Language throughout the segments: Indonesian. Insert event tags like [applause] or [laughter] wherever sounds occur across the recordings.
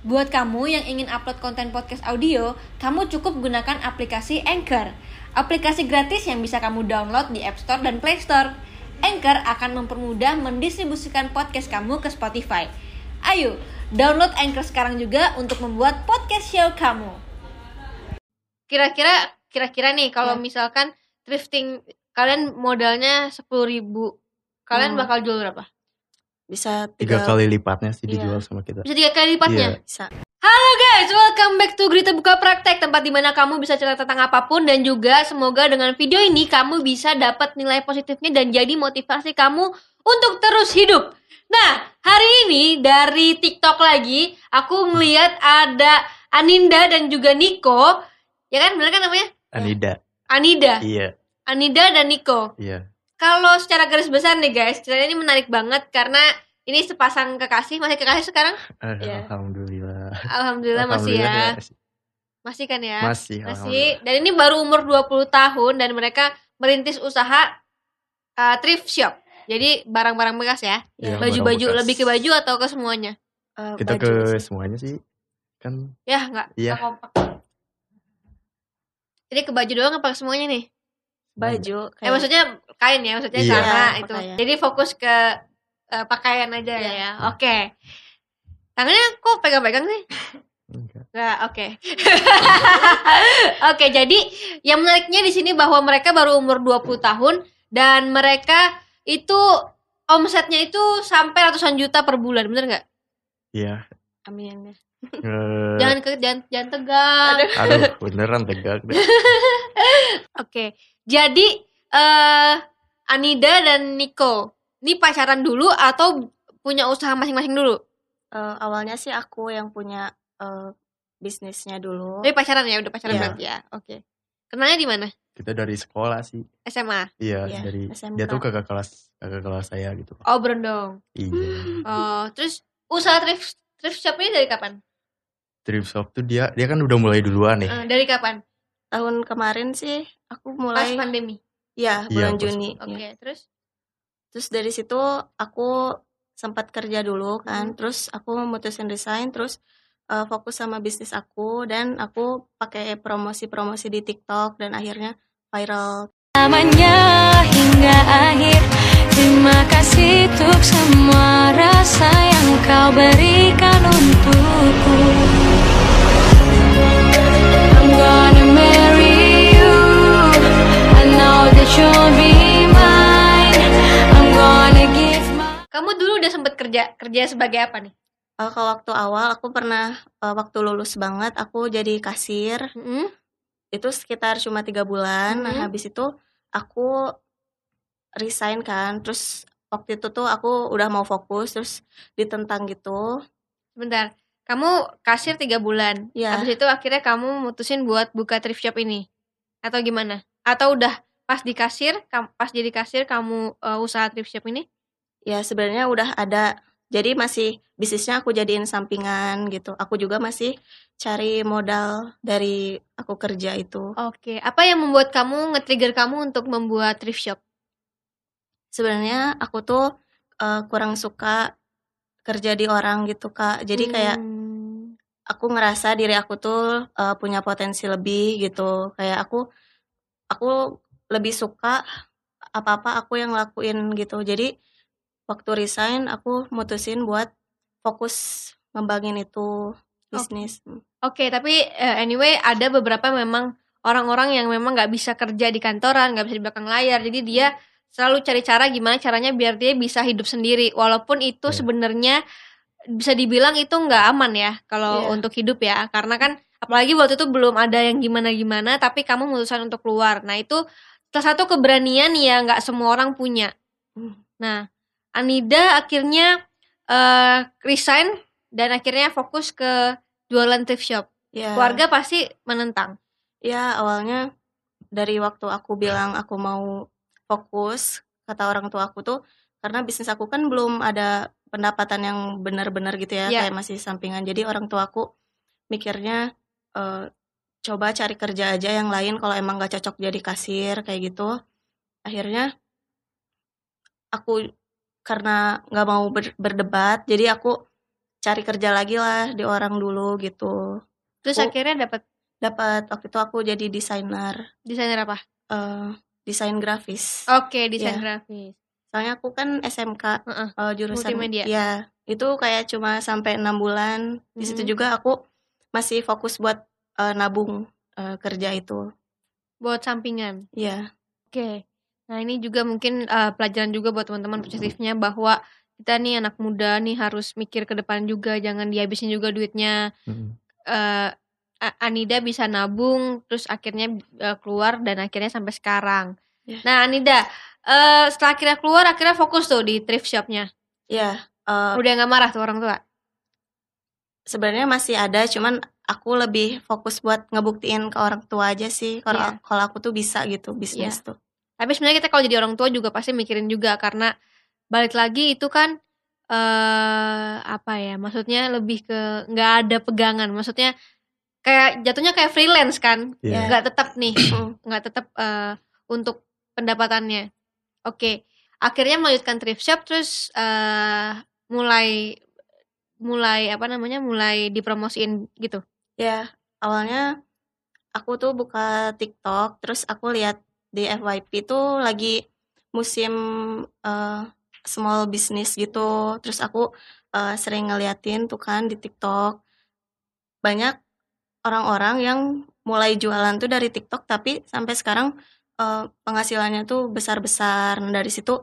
Buat kamu yang ingin upload konten podcast audio, kamu cukup gunakan aplikasi Anchor. Aplikasi gratis yang bisa kamu download di App Store dan Play Store. Anchor akan mempermudah mendistribusikan podcast kamu ke Spotify. Ayo, download Anchor sekarang juga untuk membuat podcast show kamu. Kira-kira kira-kira nih kalau Ya. misalkan thrifting kalian modalnya 10.000 ribu kalian Hmm. bakal jual berapa? Bisa tiga tiga, kali lipatnya sih Iya. dijual sama kita. Bisa tiga kali lipatnya? Iya. bisa. Halo guys, welcome back to Grita Buka Praktek Tempat di mana kamu bisa cerita tentang apa pun Dan juga semoga dengan video ini kamu bisa dapat nilai positifnya Dan jadi motivasi kamu untuk terus hidup. Nah, hari ini dari TikTok lagi Aku ngeliat ada Aninda dan juga Niko. Ya kan, bener kan namanya? Anida. Anida. Iya. Anida dan Niko. Iya Kalau secara garis besar nih guys Ceritanya ini menarik banget karena ini sepasang kekasih Masih kekasih sekarang? Ah, Iya. alhamdulillah Alhamdulillah, masih ya Alhamdulillah, Masih kan ya? masih Masih dan ini baru umur 20 tahun dan mereka merintis usaha uh, thrift shop. Jadi barang-barang bekas ya. Iya, Baju-baju bekas. lebih ke baju atau ke semuanya? eh, kita baju ke sih. semuanya sih kan Ya, enggak. Iya. kompak. Jadi ke baju doang apa ke semuanya nih? baju Eh maksudnya kain ya, maksudnya Iya. sama Iya, itu. pakaian. Jadi fokus ke uh, pakaian aja Iya. ya. Oke. Tangannya kok pegang-pegang sih? enggak Nggak, oke. [laughs] oke, jadi yang menariknya di sini bahwa mereka baru umur 20 tahun dan mereka itu omsetnya itu sampai ratusan juta per bulan, bener nggak? iya Amin. Eh, Jangan ke jangan, jangan tegang. aduh beneran tegak deh [laughs] Oke. Jadi eh Anida dan Nico ini pacaran dulu atau punya usaha masing-masing dulu? Eh, awalnya sih aku yang punya eh, bisnisnya dulu Tapi pacaran ya, udah pacaran Iya. berarti ya. Oke. Kenalnya di mana? kita dari sekolah sih SMA. iya Iya, dari SMK. dia tuh kakak kelas kakak kelas saya gitu Oh, berondong. iya Oh, terus usaha thrift thrift shop ini dari kapan? thrift shop tuh dia dia kan udah mulai duluan nih Eh, dari kapan? tahun kemarin sih aku Pas mulai pandemi. Ya Iya, bulan pas- Juni Oke, ya. terus terus dari situ aku sempat kerja dulu kan Hmm. terus aku memutusin resign terus eh, fokus sama bisnis aku dan aku pakai promosi-promosi di TikTok dan akhirnya viral Namanya hingga akhir Terima kasih untuk semua rasa yang kau berikan untukku kerja sebagai apa nih? Eh, kalau waktu awal aku pernah eh, waktu lulus banget aku jadi kasir Mm-mm. itu sekitar cuma tiga bulan nah Mhm. habis itu aku resign kan terus waktu itu tuh aku udah mau fokus terus ditentang gitu Sebentar. Kamu kasir tiga bulan. Iya. Habis itu akhirnya kamu mutusin buat buka thrift shop ini. Atau gimana? Atau udah pas di kasir, pas jadi kasir kamu eh, usaha thrift shop ini? ya sebenarnya udah ada jadi masih bisnisnya aku jadiin sampingan gitu aku juga masih cari modal dari aku kerja itu Oke. Apa yang membuat kamu nge-trigger kamu untuk membuat thrift shop? sebenarnya aku tuh eh, kurang suka kerja di orang gitu kak jadi kayak Hmm. aku ngerasa diri aku tuh uh, punya potensi lebih gitu kayak aku aku lebih suka apa-apa aku yang lakuin gitu jadi waktu resign aku mutusin buat fokus ngembangin itu bisnis Oke, tapi eh, anyway ada beberapa memang orang-orang yang memang nggak bisa kerja di kantoran, nggak bisa di belakang layar. Jadi dia selalu cari cara gimana caranya biar dia bisa hidup sendiri. Walaupun itu Iya. sebenarnya bisa dibilang itu nggak aman ya kalau Iya. untuk hidup ya. Karena kan apalagi waktu itu belum ada yang gimana-gimana, tapi kamu memutuskan untuk keluar. Nah itu salah satu keberanian yang nggak semua orang punya. Hmm. Nah, Anida akhirnya eh, resign dan akhirnya fokus ke jualan thrift shop. ya Keluarga pasti menentang. ya awalnya dari waktu aku bilang aku mau fokus kata orang tua aku tuh karena bisnis aku kan belum ada pendapatan yang benar-benar gitu ya Iya. kayak masih sampingan jadi orang tua aku mikirnya eh, coba cari kerja aja yang lain kalau emang gak cocok jadi kasir kayak gitu akhirnya aku karena nggak mau ber- berdebat jadi aku cari kerja lagi lah di orang dulu gitu. Terus Aku- akhirnya dapat Dapat waktu itu aku jadi desainer desainer apa? eh desain grafis. Oke, desain Iya. grafis. Soalnya aku kan SMK Heeh. eh, jurusan Multimedia. Ya, itu kayak cuma sampai enam bulan. Di situ Mhm. juga aku masih fokus buat eh, nabung eh, kerja itu. Buat sampingan. Iya. Oke. Nah, ini juga mungkin eh, pelajaran juga buat teman-teman positifnya bahwa kita nih anak muda nih harus mikir ke depan juga, jangan dihabisin juga duitnya. Mm. eh A- Anida bisa nabung, terus akhirnya eh, keluar dan akhirnya sampai sekarang. Ya. Nah, Anida, eh setelah akhirnya keluar, akhirnya fokus tuh di thrift shopnya. Iya, eh, Udah nggak marah tuh orang tua. sebenarnya masih ada, cuman aku lebih fokus buat ngebuktiin ke orang tua aja sih. Kalau Iya. kalau aku tuh bisa gitu bisnis tuh. Tapi sebenarnya kita kalau jadi orang tua juga pasti mikirin juga karena balik lagi itu kan eh apa ya? Maksudnya lebih ke nggak ada pegangan. Maksudnya kayak jatuhnya kayak freelance kan? Iya. Nggak tetap nih, [clears throat] Mm. nggak tetap eh, untuk pendapatannya. Oke, akhirnya melanjutkan thrift shop terus eh mulai mulai apa namanya? Mulai dipromosiin gitu. Ya, awalnya aku tuh buka TikTok, terus aku lihat di FYP tuh lagi musim eh, small business gitu. Terus aku eh, sering ngeliatin tuh kan di TikTok banyak orang-orang yang mulai jualan tuh dari TikTok, tapi sampai sekarang eh, penghasilannya tuh besar-besar. Nah, dari situ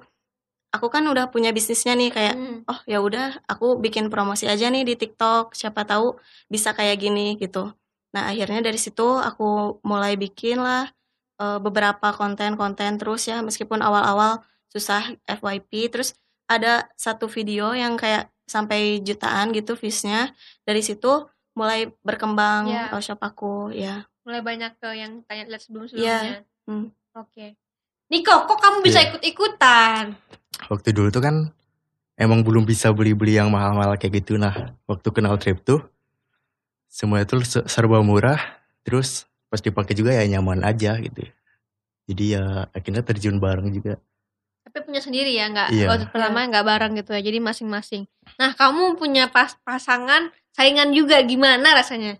aku kan udah punya bisnisnya nih kayak Hmm. oh ya udah aku bikin promosi aja nih di TikTok siapa tahu bisa kayak gini gitu nah akhirnya dari situ aku mulai bikin lah eh, beberapa konten-konten terus ya meskipun awal-awal susah FYP terus ada satu video yang kayak sampai jutaan gitu viewsnya dari situ mulai berkembang eh, shop aku ya mulai banyak ke yang tanya lihat sebelum-sebelumnya. Hmm. Oke. Niko, kok kamu bisa Iya. ikut-ikutan? Waktu dulu tuh kan emang belum bisa beli-beli yang mahal-mahal kayak gitu. Nah, waktu kenal trip tuh semuanya tuh se- serba murah. Terus pas dipakai juga ya nyaman aja gitu. Jadi ya akhirnya terjun bareng juga. Tapi punya sendiri ya, nggak Iya. waktu pertama nggak bareng gitu ya. Jadi masing-masing. Nah, kamu punya pas pasangan saingan juga gimana rasanya?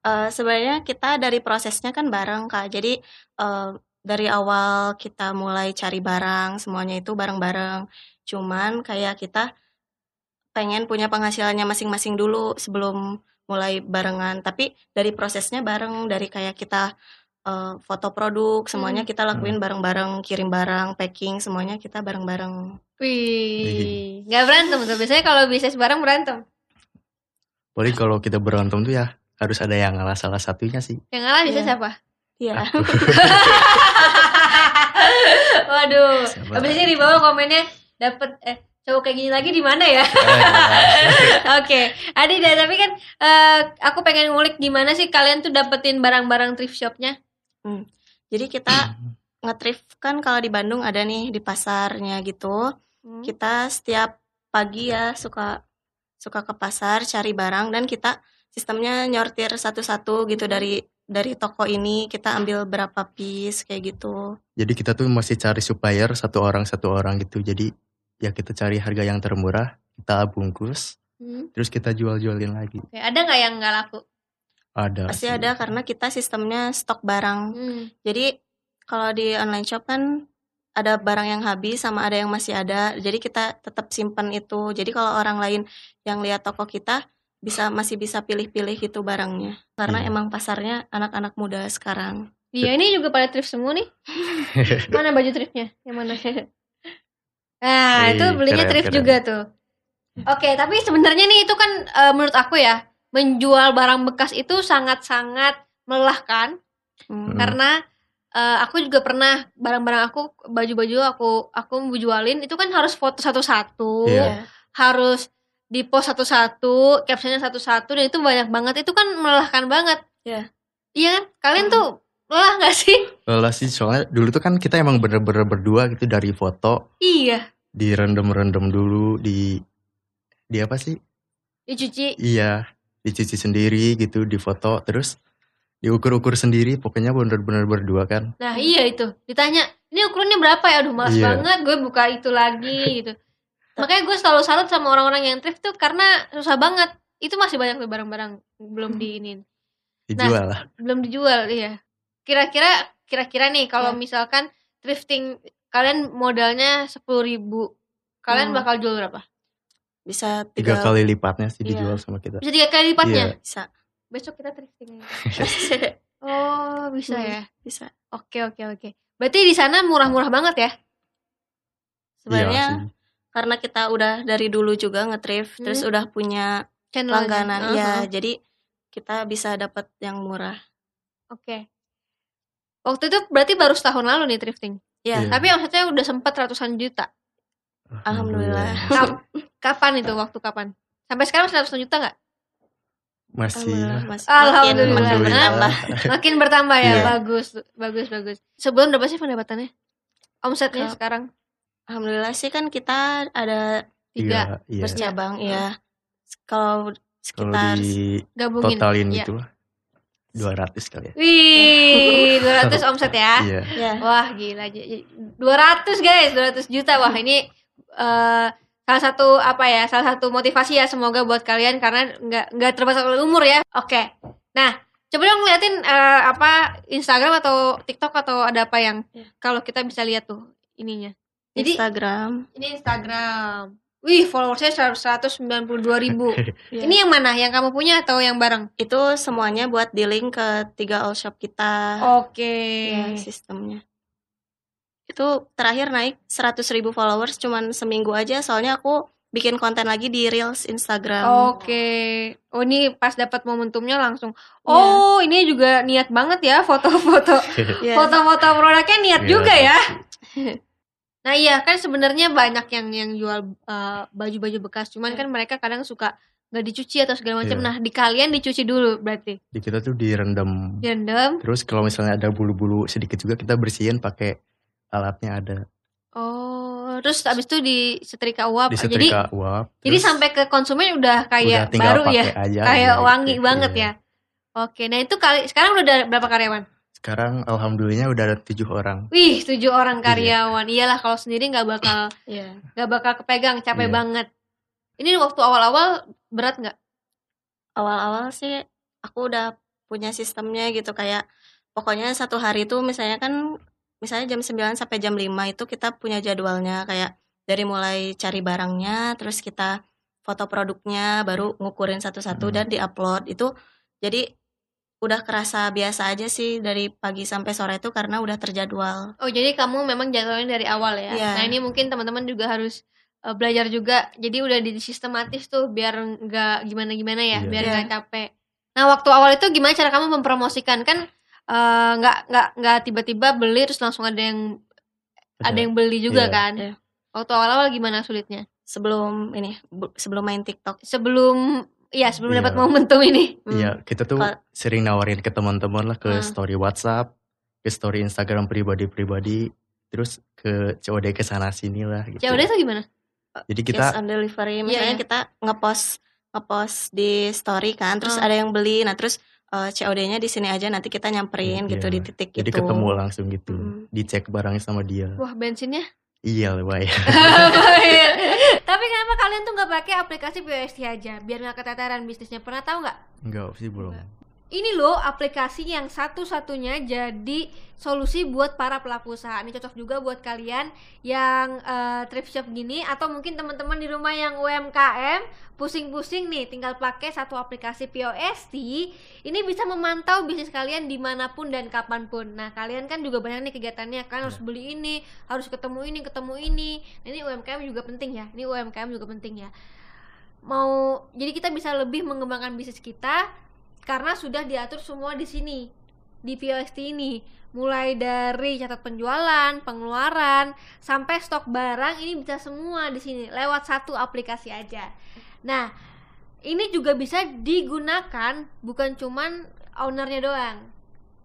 Eh, sebenarnya kita dari prosesnya kan bareng kak jadi eh, dari awal kita mulai cari barang semuanya itu bareng-bareng cuman kayak kita pengen punya penghasilannya masing-masing dulu sebelum mulai barengan tapi dari prosesnya bareng dari kayak kita eh, foto produk semuanya kita lakuin bareng-bareng kirim barang packing semuanya kita bareng-bareng Wih, nggak berantem tuh. Biasanya kalau bisnis bareng berantem. Paling kalau kita berantem tuh ya harus ada yang ngalah salah satunya sih. Yang ngalah bisa Iya. siapa? Iya [laughs] Waduh. Siapa? Abis ini di bawah komennya dapet eh cowok kayak gini lagi di mana ya? [laughs] Oke, Adi deh, tapi kan eh, aku pengen ngulik gimana sih kalian tuh dapetin barang-barang thrift shopnya? jadi kita [clears throat] nge-thrift kan kalau di Bandung ada nih di pasarnya gitu Hmm. kita setiap pagi ya suka suka ke pasar cari barang dan kita sistemnya nyortir satu-satu gitu dari dari toko ini kita ambil berapa piece kayak gitu Jadi kita tuh masih cari supplier satu orang satu orang gitu. Jadi ya kita cari harga yang termurah, kita bungkus, Hmm. terus kita jual-jualin lagi. Oke, ada nggak yang nggak laku? Ada. pasti sih. ada karena kita sistemnya stok barang Hmm. jadi kalau di online shop kan ada barang yang habis sama ada yang masih ada jadi kita tetap simpan itu jadi kalau orang lain yang lihat toko kita bisa masih bisa pilih-pilih gitu barangnya karena Iya. emang pasarnya anak-anak muda sekarang Iya, ini juga pada thrift semua nih. [laughs] Mana baju thriftnya? Yang mana? [laughs] Nah, Wih, itu belinya keren, thrift keren. juga tuh. Oke, tapi sebenarnya nih itu kan eh, menurut aku ya, menjual barang bekas itu sangat-sangat melelahkan Hmm. Karena eh, aku juga pernah barang-barang aku baju-baju aku aku mau jualin itu kan harus foto satu-satu, Iya. harus di post satu-satu, captionnya satu-satu dan itu banyak banget. Itu kan melelahkan banget. Iya. Iya kan? Kalian Hmm. tuh lelah gak sih? Lelah sih soalnya dulu tuh kan kita emang bener-bener berdua gitu dari foto, Iya. di rendem-rendem dulu, di di apa sih? Dicuci. Iya, dicuci sendiri gitu, di foto, terus diukur-ukur sendiri, pokoknya bener-bener berdua kan. Nah iya itu ditanya ini ukurannya berapa ya? Aduh males Iya. banget gue buka itu lagi [laughs] gitu. Makanya gue selalu salut sama orang-orang yang thrift tuh karena susah banget. Itu masih banyak tuh barang-barang belum Hmm. diinin, Dijual lah. belum dijual iya. Kira-kira kira-kira nih kalau Ya. misalkan thrifting kalian modalnya 10.000 kalian Hmm. bakal jual berapa? Bisa Tiga tiga, kali lipatnya sih Iya. dijual sama kita. Bisa tiga kali lipatnya. bisa. Besok kita thrifting. [laughs] Oh, bisa Hmm. ya. bisa. Oke, oke, oke. Berarti di sana murah-murah banget ya? Sebenarnya Iya karena kita udah dari dulu juga nge-thrift, terus Hmm. udah punya Channelnya. langganan Uh-huh. ya, jadi kita bisa dapat yang murah. Oke. Waktu itu berarti baru setahun lalu nih thrifting. Ya, Iya. Tapi omsetnya udah sempat ratusan juta. Alhamdulillah. Kap- kapan itu? Waktu kapan? Sampai sekarang masih ratusan juta nggak? Masih Alhamdulillah, Alhamdulillah. makin, makin Alhamdulillah. bertambah. Makin bertambah ya. Iya. Bagus, bagus, bagus. Sebulan berapa sih pendapatannya? Omsetnya Kalau- sekarang Alhamdulillah sih kan kita ada tiga. Iya. bercabang ya. Kalau Kalau sekitar di Gabungin. totalin Iya. gitu lah. 200 kali ya. Wih, 200 [laughs] omset ya. Iya. ya Wah gila J- 200 guys 200 juta wah ini eh salah satu apa ya salah satu motivasi ya semoga buat kalian karena nggak nggak terbatas oleh umur ya oke nah coba dong ngeliatin eh, apa Instagram atau TikTok atau ada apa yang Ya. kalau kita bisa lihat tuh ininya jadi Instagram. ini Instagram wih followersnya 192 ribu [laughs] Ya. ini yang mana yang kamu punya atau yang bareng itu semuanya buat di link ke tiga all shop kita. oke Ya, sistemnya. Itu terakhir naik 100.000 ribu followers cuman seminggu aja soalnya aku bikin konten lagi di Reels Instagram. Oke. Oh ini pas dapat momentumnya langsung. Iya. Oh ini juga niat banget ya foto-foto. [laughs] Ya. Foto-foto produknya niat Iya, juga ya. [laughs] Nah iya kan sebenarnya banyak yang yang jual uh, baju-baju bekas. Cuman Iya. kan mereka kadang suka nggak dicuci atau segala macam. Iya. Nah di kalian dicuci dulu berarti. Di kita tuh direndam. Direndam. Terus kalau misalnya ada bulu-bulu sedikit juga kita bersihin pakai alatnya ada. Oh terus abis itu disetrika uap. Di Jadi setrika uap. jadi terus sampai ke konsumen udah kayak udah baru ya. aja Kayak aja wangi gitu. banget Iya. ya. Oke. Nah itu kali sekarang udah berapa karyawan? Sekarang alhamdulillahnya udah ada tujuh orang. Wih, tujuh orang Iya. karyawan. Iyalah kalau sendiri nggak bakal Iya. nggak bakal kepegang, capek Iya. banget. Ini waktu awal-awal berat nggak? Awal-awal sih aku udah punya sistemnya gitu kayak pokoknya satu hari itu misalnya kan misalnya jam 9 sampai jam 5 itu kita punya jadwalnya kayak dari mulai cari barangnya terus kita foto produknya baru ngukurin satu-satu Hmm. dan diupload itu jadi udah kerasa biasa aja sih dari pagi sampai sore itu karena udah terjadwal Oh, jadi kamu memang jadwalnya dari awal ya. Iya. Nah, ini mungkin teman-teman juga harus uh, belajar juga. Jadi udah di sistematis tuh biar nggak gimana-gimana ya, Iya. biar Iya. nggak capek. Nah, waktu awal itu gimana cara kamu mempromosikan kan uh, nggak nggak nggak tiba-tiba beli terus langsung ada yang ada yang beli juga Iya. kan? Iya. Waktu awal-awal gimana sulitnya? sebelum ini sebelum main TikTok Sebelum ya sebelum Iya. dapat momentum ini. Hmm. Iya, kita tuh Kal- sering nawarin ke teman-teman lah ke Hmm. story WhatsApp, ke story Instagram pribadi-pribadi, terus ke COD ke sana sini lah gitu. COD itu gimana? Jadi kita on delivery Iya, misalnya iya. kita ngepost ngepost di story kan terus Hmm. ada yang beli nah terus eh, COD-nya di sini aja nanti kita nyamperin Iya. gitu di titik jadi gitu ketemu langsung gitu, Hmm. dicek barangnya sama dia. Wah, bensinnya Iya Bay. [laughs] [laughs] Tapi kenapa kalian tuh nggak pakai aplikasi POST aja biar nggak keteteran bisnisnya? Pernah tahu nggak? Enggak sih belum. Ini loh aplikasi yang satu-satunya jadi solusi buat para pelaku usaha. Ini cocok juga buat kalian yang eh, thrift shop gini atau mungkin teman-teman di rumah yang UMKM pusing-pusing nih tinggal pakai satu aplikasi POST ini bisa memantau bisnis kalian di mana pun dan kapan pun. Nah kalian kan juga banyak nih kegiatannya kan harus beli ini, harus ketemu ini, ketemu ini. Nah, ini UMKM juga penting ya. Ini UMKM juga penting ya. Mau jadi kita bisa lebih mengembangkan bisnis kita karena sudah diatur semua di sini di POST ini mulai dari catat penjualan, pengeluaran sampai stok barang ini bisa semua di sini lewat satu aplikasi aja. Nah, ini juga bisa digunakan bukan cuman ownernya doang,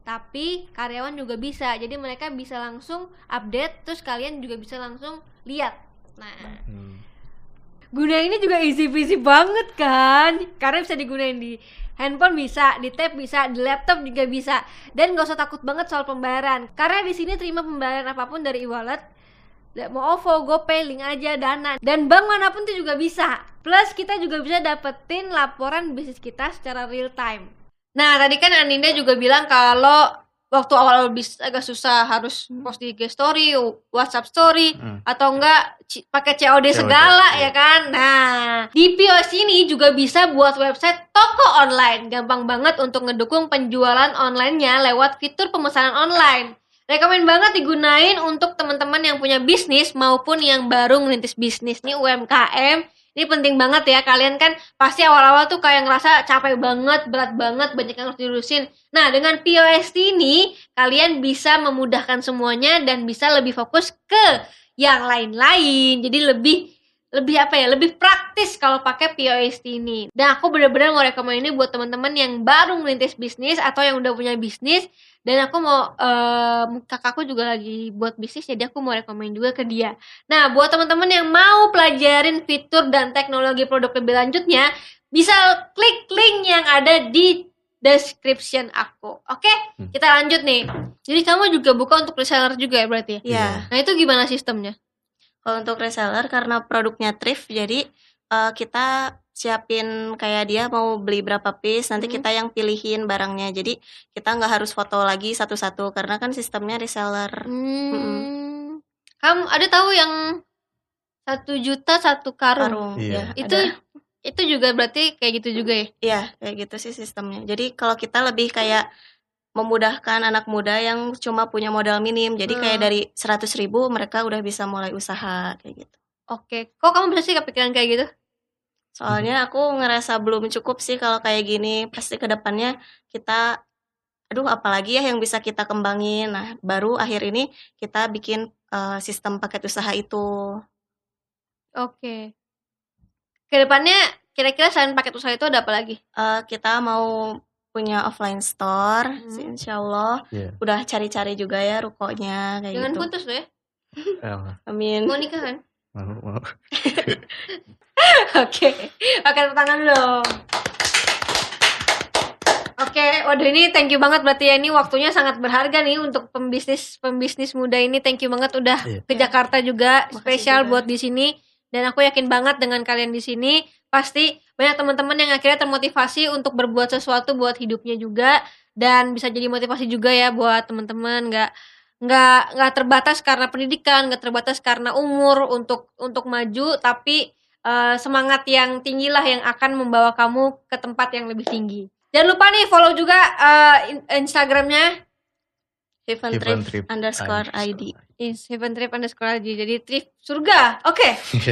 tapi karyawan juga bisa. Jadi mereka bisa langsung update, terus kalian juga bisa langsung lihat. Nah, Hmm. Guna ini juga easy peasy banget kan karena bisa digunain di handphone bisa di tab bisa di laptop juga bisa dan gak usah takut banget soal pembayaran karena di sini terima pembayaran apa pun dari e-wallet Mau OVO, GoPay, link aja, Dana. Dan bank mana pun itu juga bisa. Plus kita juga bisa dapetin laporan bisnis kita secara real time. Nah, tadi kan Aninda juga bilang kalau waktu awal bisnis agak susah harus post di IG story, WhatsApp story, Hmm. atau enggak pakai COD, COD, segala iya. ya kan. Nah, di POS ini juga bisa buat website toko online. Gampang banget untuk ngedukung penjualan online-nya lewat fitur pemesanan online. Rekomen banget digunain untuk teman-teman yang punya bisnis maupun yang baru ngerintis bisnis nih UMKM. Ini penting banget ya kalian kan pasti awal-awal tuh kayak ngerasa capek banget, berat banget, banyak yang harus diurusin. Nah, dengan POS ini kalian bisa memudahkan semuanya dan bisa lebih fokus ke yang lain-lain. Jadi lebih lebih apa ya lebih praktis kalau pakai POS ini. Dan aku benar-benar mau rekomend ini buat teman-teman yang baru merintis bisnis atau yang udah punya bisnis. Dan aku mau em, kakakku juga lagi buat bisnis jadi aku mau rekomend juga ke dia. Nah buat teman-teman yang mau pelajarin fitur dan teknologi produk lebih lanjutnya bisa klik link yang ada di description aku. Oke, Hmm. kita lanjut nih. Jadi kamu juga buka untuk reseller juga ya berarti ya? Iya. Nah itu gimana sistemnya? Kalau untuk reseller karena produknya thrift jadi eh, kita siapin kayak dia mau beli berapa piece nanti Hmm. kita yang pilihin barangnya. Jadi kita nggak harus foto lagi satu-satu karena kan sistemnya reseller. Hmm. Kamu ada tahu yang satu juta satu karung? Karung Iya. ya. Itu ada. itu juga berarti kayak gitu juga ya? Iya, kayak gitu sih sistemnya. Jadi kalau kita lebih kayak memudahkan anak muda yang cuma punya modal minim. Jadi kayak Hmm. dari 100 ribu mereka udah bisa mulai usaha kayak gitu. Oke, kok kamu bisa sih kepikiran kayak gitu? Soalnya aku ngerasa belum cukup sih kalau kayak gini. Pasti ke depannya kita aduh apalagi ya yang bisa kita kembangin. Nah, baru akhir ini kita bikin eh, sistem paket usaha itu. Oke. Ke depannya kira-kira selain paket usaha itu ada apa lagi? Eh, kita mau punya offline store, Hmm. sih, insya Allah. Iya. Udah cari-cari juga ya rukonya kayak Jangan gitu. putus loh ya. Ah, Amin. Mau nikah kan? mau, mau. [laughs] Oke. Oke, tepuk tangan dulu. Oke, waduh ini thank you banget berarti ya ini waktunya sangat berharga nih untuk pembisnis pembisnis muda ini. Thank you banget udah Iya. ke Jakarta juga Makasih spesial juga. buat di sini dan aku yakin banget dengan kalian di sini pasti banyak teman-teman yang akhirnya termotivasi untuk berbuat sesuatu buat hidupnya juga dan bisa jadi motivasi juga ya buat teman-teman. Nggak nggak nggak terbatas karena pendidikan nggak terbatas karena umur untuk untuk maju tapi eh, semangat yang tinggi lah yang akan membawa kamu ke tempat yang lebih tinggi. Jangan lupa nih follow juga in- instagramnya Heaven Trip Trip underscore ID. is heaven trip underscore aja jadi trip surga. Oke. [laughs] Yes.